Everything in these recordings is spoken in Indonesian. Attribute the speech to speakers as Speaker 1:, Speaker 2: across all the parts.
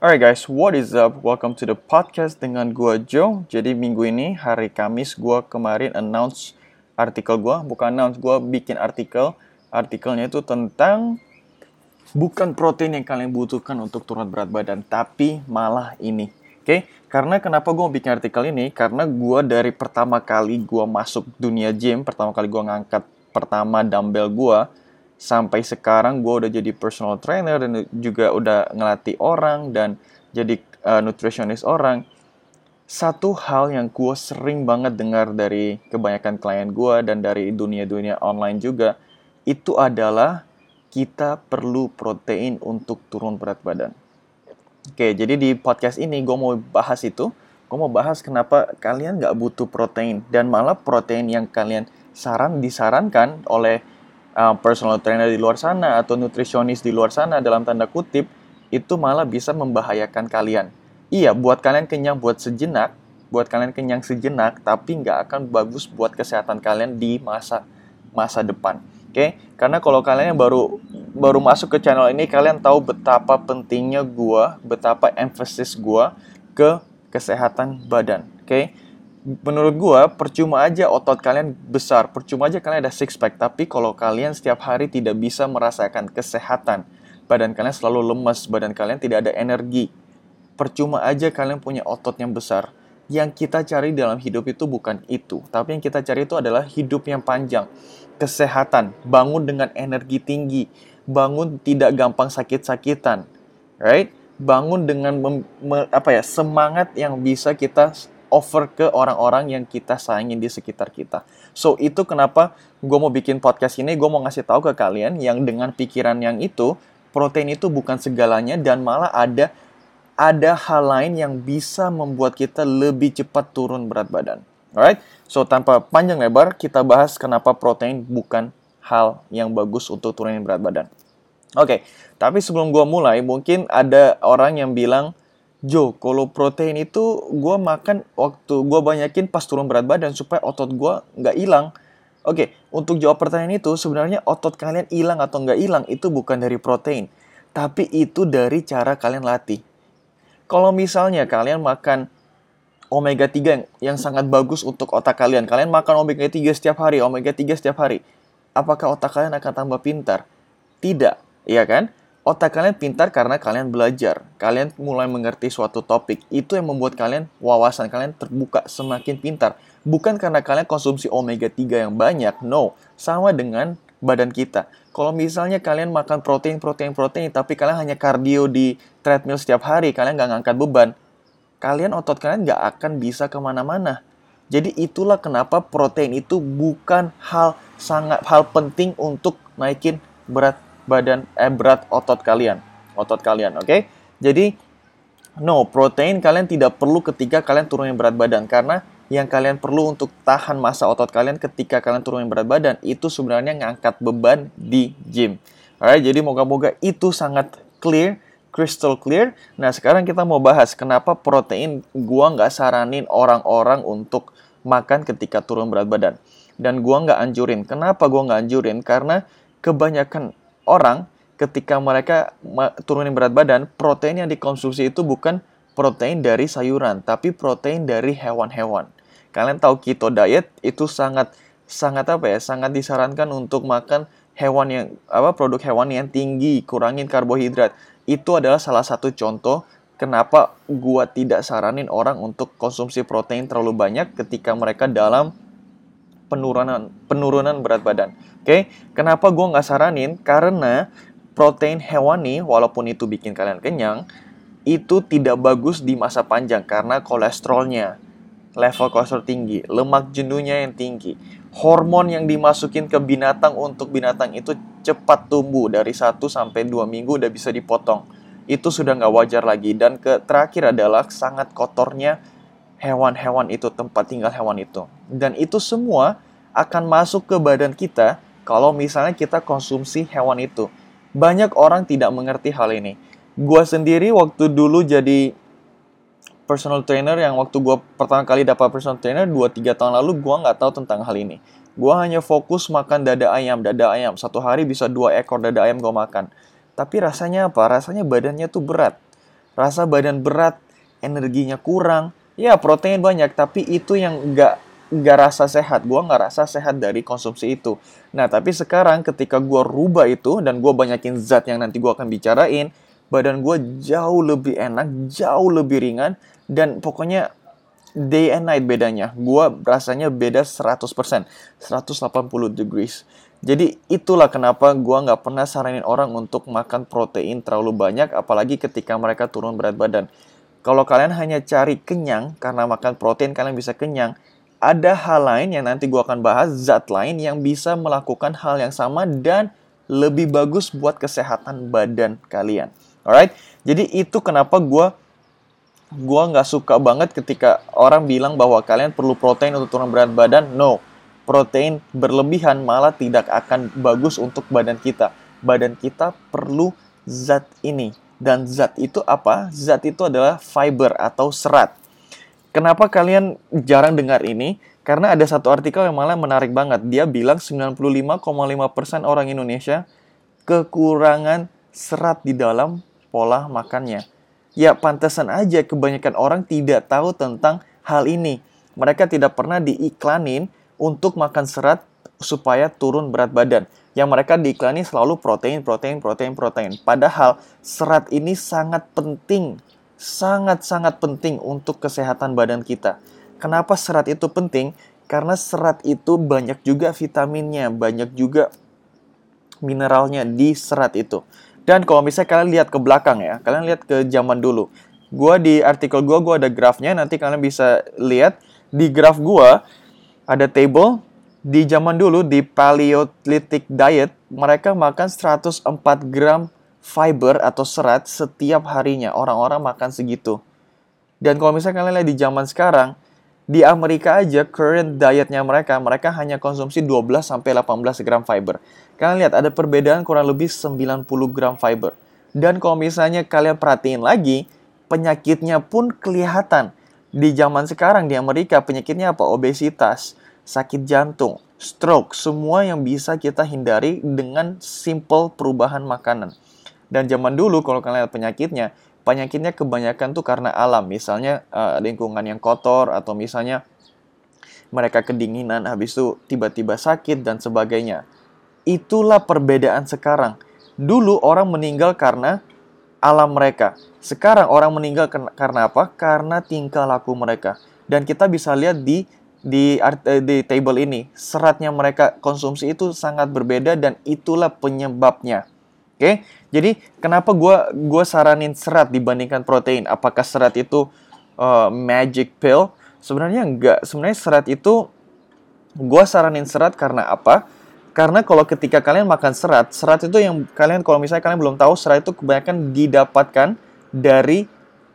Speaker 1: Alright guys, what is up? Welcome to the podcast dengan gua Joe. Jadi minggu ini hari Kamis gua kemarin announce artikel gua, bukan announce gua bikin artikel. Artikelnya itu tentang bukan protein yang kalian butuhkan untuk turun berat badan, tapi malah ini. Oke, okay? karena kenapa gua bikin artikel ini? Karena gua dari pertama kali gua masuk dunia gym, pertama kali gua ngangkat pertama dumbbell gua, sampai sekarang gue udah jadi personal trainer dan juga udah ngelatih orang dan jadi uh, nutritionist orang satu hal yang gue sering banget dengar dari kebanyakan klien gue dan dari dunia-dunia online juga itu adalah kita perlu protein untuk turun berat badan. Oke, jadi di podcast ini gue mau bahas itu. Gue mau bahas kenapa kalian nggak butuh protein dan malah protein yang kalian saran disarankan oleh uh, personal trainer di luar sana atau nutrisionis di luar sana dalam tanda kutip itu malah bisa membahayakan kalian. Iya, buat kalian kenyang buat sejenak, buat kalian kenyang sejenak, tapi nggak akan bagus buat kesehatan kalian di masa masa depan. Oke, okay? karena kalau kalian yang baru baru masuk ke channel ini, kalian tahu betapa pentingnya gua, betapa emphasis gua ke kesehatan badan. Oke, okay? Menurut gua percuma aja otot kalian besar, percuma aja kalian ada six pack, tapi kalau kalian setiap hari tidak bisa merasakan kesehatan, badan kalian selalu lemas, badan kalian tidak ada energi. Percuma aja kalian punya otot yang besar. Yang kita cari dalam hidup itu bukan itu, tapi yang kita cari itu adalah hidup yang panjang, kesehatan, bangun dengan energi tinggi, bangun tidak gampang sakit-sakitan, right? Bangun dengan mem, me, apa ya semangat yang bisa kita offer ke orang-orang yang kita sayangin di sekitar kita. So, itu kenapa gue mau bikin podcast ini, gue mau ngasih tahu ke kalian yang dengan pikiran yang itu, protein itu bukan segalanya dan malah ada ada hal lain yang bisa membuat kita lebih cepat turun berat badan. Alright? So, tanpa panjang lebar, kita bahas kenapa protein bukan hal yang bagus untuk turunin berat badan. Oke, okay, tapi sebelum gue mulai, mungkin ada orang yang bilang, Jo, kalau protein itu gue makan waktu gue banyakin pas turun berat badan supaya otot gue nggak hilang. Oke, untuk jawab pertanyaan itu sebenarnya otot kalian hilang atau nggak hilang itu bukan dari protein, tapi itu dari cara kalian latih. Kalau misalnya kalian makan omega 3 yang, yang sangat bagus untuk otak kalian, kalian makan omega 3 setiap hari, omega 3 setiap hari, apakah otak kalian akan tambah pintar? Tidak, iya kan? Otak kalian pintar karena kalian belajar. Kalian mulai mengerti suatu topik. Itu yang membuat kalian, wawasan kalian terbuka semakin pintar. Bukan karena kalian konsumsi omega 3 yang banyak. No, sama dengan badan kita. Kalau misalnya kalian makan protein, protein, protein, tapi kalian hanya kardio di treadmill setiap hari, kalian nggak ngangkat beban, kalian otot kalian nggak akan bisa ke mana-mana. Jadi itulah kenapa protein itu bukan hal sangat hal penting untuk naikin berat badan eh berat otot kalian. Otot kalian, oke? Okay? Jadi no, protein kalian tidak perlu ketika kalian turunin berat badan karena yang kalian perlu untuk tahan masa otot kalian ketika kalian turunin berat badan itu sebenarnya ngangkat beban di gym. Alright, jadi moga-moga itu sangat clear, crystal clear. Nah, sekarang kita mau bahas kenapa protein gua nggak saranin orang-orang untuk makan ketika turun berat badan. Dan gua nggak anjurin. Kenapa gua nggak anjurin? Karena kebanyakan orang ketika mereka turunin berat badan, protein yang dikonsumsi itu bukan protein dari sayuran, tapi protein dari hewan-hewan. Kalian tahu keto diet itu sangat sangat apa ya? Sangat disarankan untuk makan hewan yang apa produk hewan yang tinggi, kurangin karbohidrat. Itu adalah salah satu contoh kenapa gua tidak saranin orang untuk konsumsi protein terlalu banyak ketika mereka dalam penurunan penurunan berat badan. Oke, kenapa gue nggak saranin? Karena protein hewani, walaupun itu bikin kalian kenyang, itu tidak bagus di masa panjang karena kolesterolnya, level kolesterol tinggi, lemak jenuhnya yang tinggi, hormon yang dimasukin ke binatang untuk binatang itu cepat tumbuh dari 1 sampai 2 minggu udah bisa dipotong. Itu sudah nggak wajar lagi. Dan ke terakhir adalah sangat kotornya hewan-hewan itu, tempat tinggal hewan itu. Dan itu semua akan masuk ke badan kita kalau misalnya kita konsumsi hewan itu. Banyak orang tidak mengerti hal ini. Gua sendiri waktu dulu jadi personal trainer yang waktu gua pertama kali dapat personal trainer 2-3 tahun lalu gua nggak tahu tentang hal ini. Gua hanya fokus makan dada ayam, dada ayam. Satu hari bisa dua ekor dada ayam gua makan. Tapi rasanya apa? Rasanya badannya tuh berat. rasa badan berat, energinya kurang. Ya, protein banyak, tapi itu yang nggak nggak rasa sehat. Gua nggak rasa sehat dari konsumsi itu. Nah, tapi sekarang ketika gua rubah itu dan gua banyakin zat yang nanti gua akan bicarain, badan gua jauh lebih enak, jauh lebih ringan, dan pokoknya day and night bedanya. Gua rasanya beda 100%, 180 degrees. Jadi itulah kenapa gua nggak pernah saranin orang untuk makan protein terlalu banyak, apalagi ketika mereka turun berat badan. Kalau kalian hanya cari kenyang karena makan protein kalian bisa kenyang, ada hal lain yang nanti gua akan bahas, zat lain yang bisa melakukan hal yang sama dan lebih bagus buat kesehatan badan kalian. Alright, jadi itu kenapa gua gua nggak suka banget ketika orang bilang bahwa kalian perlu protein untuk turun berat badan. No, protein berlebihan malah tidak akan bagus untuk badan kita. Badan kita perlu zat ini. Dan zat itu apa? Zat itu adalah fiber atau serat. Kenapa kalian jarang dengar ini? Karena ada satu artikel yang malah menarik banget. Dia bilang 95,5% orang Indonesia kekurangan serat di dalam pola makannya. Ya, pantesan aja kebanyakan orang tidak tahu tentang hal ini. Mereka tidak pernah diiklanin untuk makan serat supaya turun berat badan. Yang mereka diiklani selalu protein, protein, protein, protein. Padahal serat ini sangat penting, sangat-sangat penting untuk kesehatan badan kita. Kenapa serat itu penting? Karena serat itu banyak juga vitaminnya, banyak juga mineralnya di serat itu. Dan kalau misalnya kalian lihat ke belakang ya, kalian lihat ke zaman dulu. Gua di artikel gua, gua ada grafnya, nanti kalian bisa lihat di graf gua ada table di zaman dulu di Paleolithic diet mereka makan 104 gram fiber atau serat setiap harinya. Orang-orang makan segitu. Dan kalau misalnya kalian lihat di zaman sekarang, di Amerika aja current dietnya mereka, mereka hanya konsumsi 12 sampai 18 gram fiber. Kalian lihat ada perbedaan kurang lebih 90 gram fiber. Dan kalau misalnya kalian perhatiin lagi, penyakitnya pun kelihatan. Di zaman sekarang di Amerika penyakitnya apa? Obesitas, sakit jantung, stroke, semua yang bisa kita hindari dengan simple perubahan makanan. Dan zaman dulu kalau kalian lihat penyakitnya, penyakitnya kebanyakan tuh karena alam, misalnya uh, lingkungan yang kotor atau misalnya mereka kedinginan habis itu tiba-tiba sakit dan sebagainya. Itulah perbedaan sekarang. Dulu orang meninggal karena alam mereka. Sekarang orang meninggal karena apa? Karena tingkah laku mereka. Dan kita bisa lihat di di eh, di table ini seratnya mereka konsumsi itu sangat berbeda dan itulah penyebabnya. Oke, okay? jadi kenapa gue gua saranin serat dibandingkan protein? Apakah serat itu uh, magic pill? Sebenarnya enggak. Sebenarnya serat itu gue saranin serat karena apa? Karena kalau ketika kalian makan serat, serat itu yang kalian kalau misalnya kalian belum tahu, serat itu kebanyakan didapatkan dari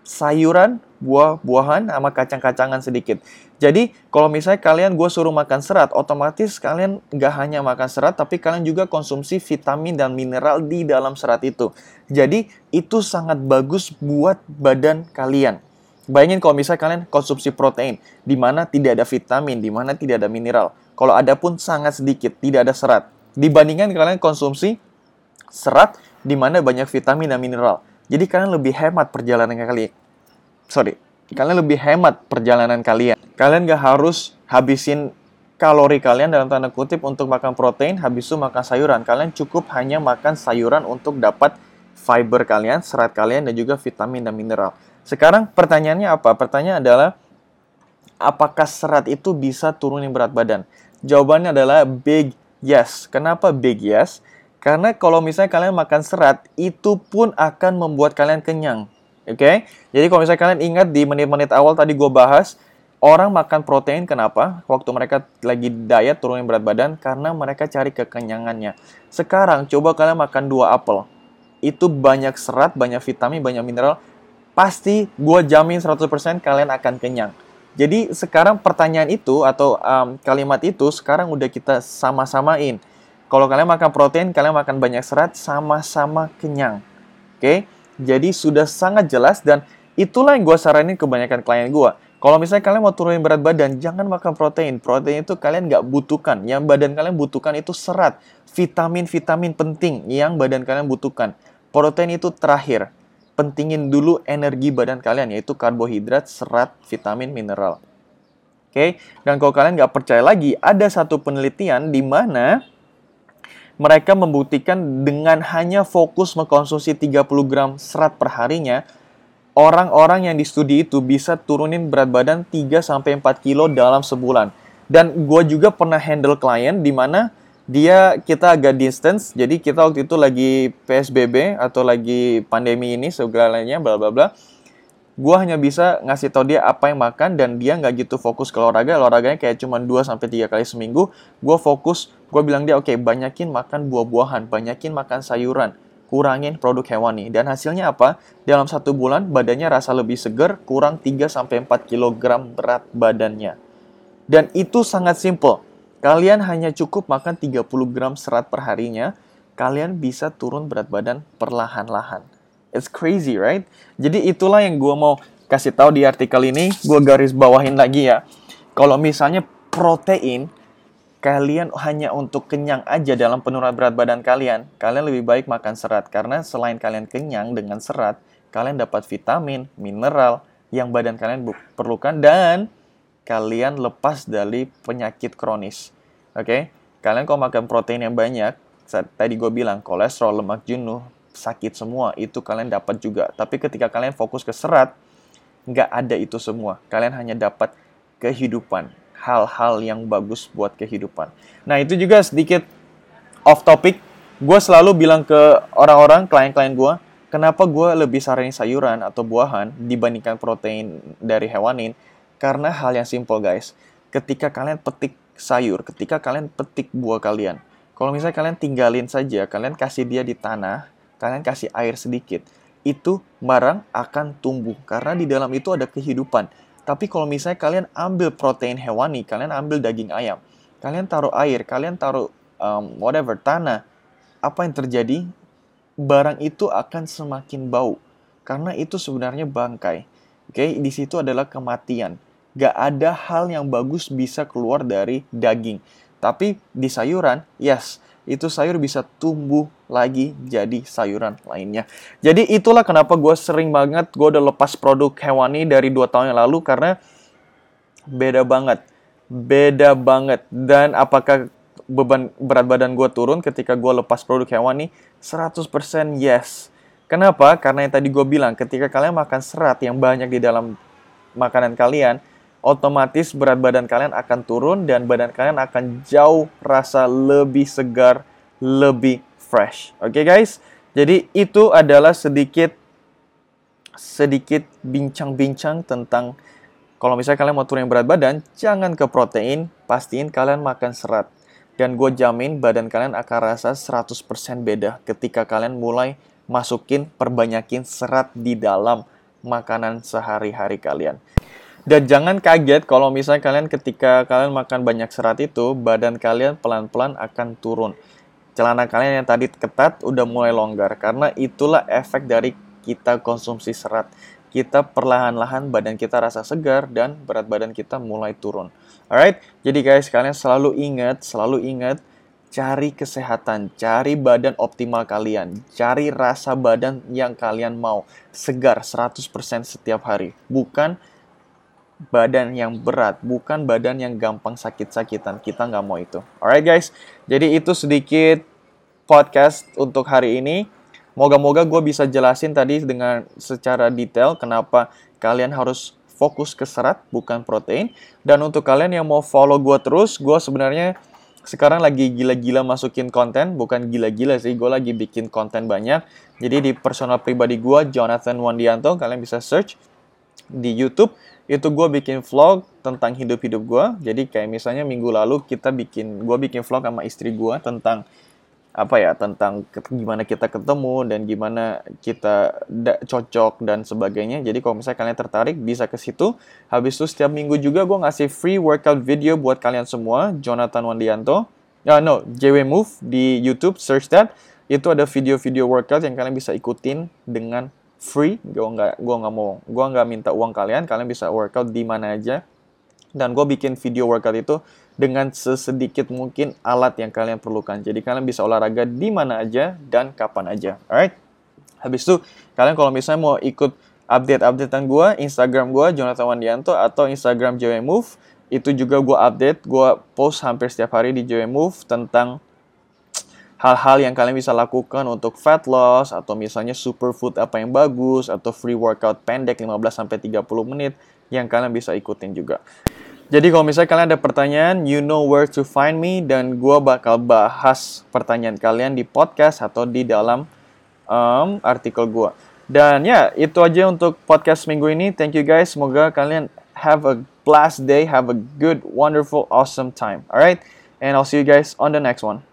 Speaker 1: sayuran, buah-buahan, sama kacang-kacangan sedikit. Jadi, kalau misalnya kalian gue suruh makan serat, otomatis kalian nggak hanya makan serat, tapi kalian juga konsumsi vitamin dan mineral di dalam serat itu. Jadi, itu sangat bagus buat badan kalian. Bayangin kalau misalnya kalian konsumsi protein, di mana tidak ada vitamin, di mana tidak ada mineral. Kalau ada pun sangat sedikit, tidak ada serat. Dibandingkan kalian konsumsi serat, di mana banyak vitamin dan mineral. Jadi kalian lebih hemat perjalanan kalian. Sorry, kalian lebih hemat perjalanan kalian. Kalian gak harus habisin kalori kalian dalam tanda kutip untuk makan protein, habis itu makan sayuran. Kalian cukup hanya makan sayuran untuk dapat fiber kalian, serat kalian, dan juga vitamin dan mineral. Sekarang pertanyaannya apa? Pertanyaan adalah, apakah serat itu bisa turunin berat badan? Jawabannya adalah big yes. Kenapa big yes? Karena kalau misalnya kalian makan serat, itu pun akan membuat kalian kenyang. Oke, okay? jadi kalau misalnya kalian ingat di menit-menit awal tadi gue bahas, orang makan protein kenapa? Waktu mereka lagi diet turunin berat badan, karena mereka cari kekenyangannya. Sekarang coba kalian makan dua apel. Itu banyak serat, banyak vitamin, banyak mineral. Pasti gue jamin 100% kalian akan kenyang. Jadi sekarang pertanyaan itu atau um, kalimat itu sekarang udah kita sama-samain. Kalau kalian makan protein, kalian makan banyak serat, sama-sama kenyang. Oke? Okay? Jadi sudah sangat jelas dan itulah yang gue saranin kebanyakan klien gue. Kalau misalnya kalian mau turunin berat badan, jangan makan protein. Protein itu kalian nggak butuhkan. Yang badan kalian butuhkan itu serat, vitamin-vitamin penting yang badan kalian butuhkan. Protein itu terakhir. pentingin dulu energi badan kalian, yaitu karbohidrat, serat, vitamin, mineral. Oke, okay? dan kalau kalian nggak percaya lagi, ada satu penelitian di mana mereka membuktikan dengan hanya fokus mengkonsumsi 30 gram serat per harinya, orang-orang yang di studi itu bisa turunin berat badan 3-4 kilo dalam sebulan. Dan gue juga pernah handle klien di mana dia kita agak distance jadi kita waktu itu lagi PSBB atau lagi pandemi ini segalanya bla bla bla. Gue hanya bisa ngasih tau dia apa yang makan dan dia nggak gitu fokus ke olahraga. Olahraganya kayak cuma 2 sampai tiga kali seminggu. Gue fokus gue bilang dia oke okay, banyakin makan buah-buahan banyakin makan sayuran kurangin produk hewani dan hasilnya apa dalam satu bulan badannya rasa lebih segar kurang 3 sampai 4 kg berat badannya dan itu sangat simple Kalian hanya cukup makan 30 gram serat per harinya, kalian bisa turun berat badan perlahan-lahan. It's crazy, right? Jadi itulah yang gue mau kasih tahu di artikel ini. Gue garis bawahin lagi ya. Kalau misalnya protein, kalian hanya untuk kenyang aja dalam penurunan berat badan kalian, kalian lebih baik makan serat. Karena selain kalian kenyang dengan serat, kalian dapat vitamin, mineral yang badan kalian perlukan dan kalian lepas dari penyakit kronis. Oke, okay? kalian kalau makan protein yang banyak, tadi gue bilang kolesterol, lemak jenuh, sakit semua, itu kalian dapat juga. Tapi ketika kalian fokus ke serat, nggak ada itu semua. Kalian hanya dapat kehidupan, hal-hal yang bagus buat kehidupan. Nah itu juga sedikit off topic. Gue selalu bilang ke orang-orang, klien-klien gue, kenapa gue lebih saranin sayuran atau buahan dibandingkan protein dari hewanin? Karena hal yang simple guys. Ketika kalian petik sayur, ketika kalian petik buah kalian, kalau misalnya kalian tinggalin saja, kalian kasih dia di tanah, kalian kasih air sedikit, itu barang akan tumbuh karena di dalam itu ada kehidupan. Tapi kalau misalnya kalian ambil protein hewani, kalian ambil daging ayam, kalian taruh air, kalian taruh um, whatever tanah, apa yang terjadi? Barang itu akan semakin bau karena itu sebenarnya bangkai. Oke, okay? di situ adalah kematian gak ada hal yang bagus bisa keluar dari daging. Tapi di sayuran, yes, itu sayur bisa tumbuh lagi jadi sayuran lainnya. Jadi itulah kenapa gue sering banget, gue udah lepas produk hewani dari dua tahun yang lalu karena beda banget. Beda banget. Dan apakah beban berat badan gue turun ketika gue lepas produk hewani? 100% yes. Kenapa? Karena yang tadi gue bilang, ketika kalian makan serat yang banyak di dalam makanan kalian, otomatis berat badan kalian akan turun dan badan kalian akan jauh rasa lebih segar, lebih fresh. Oke okay, guys? Jadi itu adalah sedikit sedikit bincang-bincang tentang kalau misalnya kalian mau turun berat badan, jangan ke protein, pastiin kalian makan serat. Dan gue jamin badan kalian akan rasa 100% beda ketika kalian mulai masukin perbanyakin serat di dalam makanan sehari-hari kalian. Dan jangan kaget kalau misalnya kalian ketika kalian makan banyak serat itu, badan kalian pelan-pelan akan turun. Celana kalian yang tadi ketat udah mulai longgar karena itulah efek dari kita konsumsi serat. Kita perlahan-lahan badan kita rasa segar dan berat badan kita mulai turun. Alright, jadi guys kalian selalu ingat, selalu ingat cari kesehatan, cari badan optimal kalian, cari rasa badan yang kalian mau, segar 100% setiap hari. Bukan badan yang berat, bukan badan yang gampang sakit-sakitan. Kita nggak mau itu. Alright guys, jadi itu sedikit podcast untuk hari ini. Moga-moga gue bisa jelasin tadi dengan secara detail kenapa kalian harus fokus ke serat bukan protein. Dan untuk kalian yang mau follow gue terus, gue sebenarnya sekarang lagi gila-gila masukin konten, bukan gila-gila sih, gue lagi bikin konten banyak. Jadi di personal pribadi gue, Jonathan Wandianto, kalian bisa search di YouTube itu gue bikin vlog tentang hidup-hidup gue. Jadi kayak misalnya minggu lalu kita bikin, gue bikin vlog sama istri gue tentang apa ya, tentang gimana kita ketemu dan gimana kita cocok dan sebagainya. Jadi kalau misalnya kalian tertarik bisa ke situ. Habis itu setiap minggu juga gue ngasih free workout video buat kalian semua. Jonathan Wandianto. Uh, no, JW Move di YouTube, search that. Itu ada video-video workout yang kalian bisa ikutin dengan free gue nggak gue nggak mau gue nggak minta uang kalian kalian bisa workout di mana aja. Dan gue bikin video workout itu dengan sesedikit mungkin alat yang kalian perlukan. Jadi kalian bisa olahraga di mana aja dan kapan aja. Alright? Habis itu kalian kalau misalnya mau ikut update-updatean gue, Instagram gue Jonathan Wandianto atau Instagram JW Move, itu juga gue update, gue post hampir setiap hari di JW Move tentang hal-hal yang kalian bisa lakukan untuk fat loss atau misalnya superfood apa yang bagus atau free workout pendek 15 sampai 30 menit yang kalian bisa ikutin juga. Jadi kalau misalnya kalian ada pertanyaan, you know where to find me dan gue bakal bahas pertanyaan kalian di podcast atau di dalam um, artikel gue. Dan ya, itu aja untuk podcast minggu ini. Thank you guys. Semoga kalian have a blessed day, have a good, wonderful, awesome time. Alright? And I'll see you guys on the next one.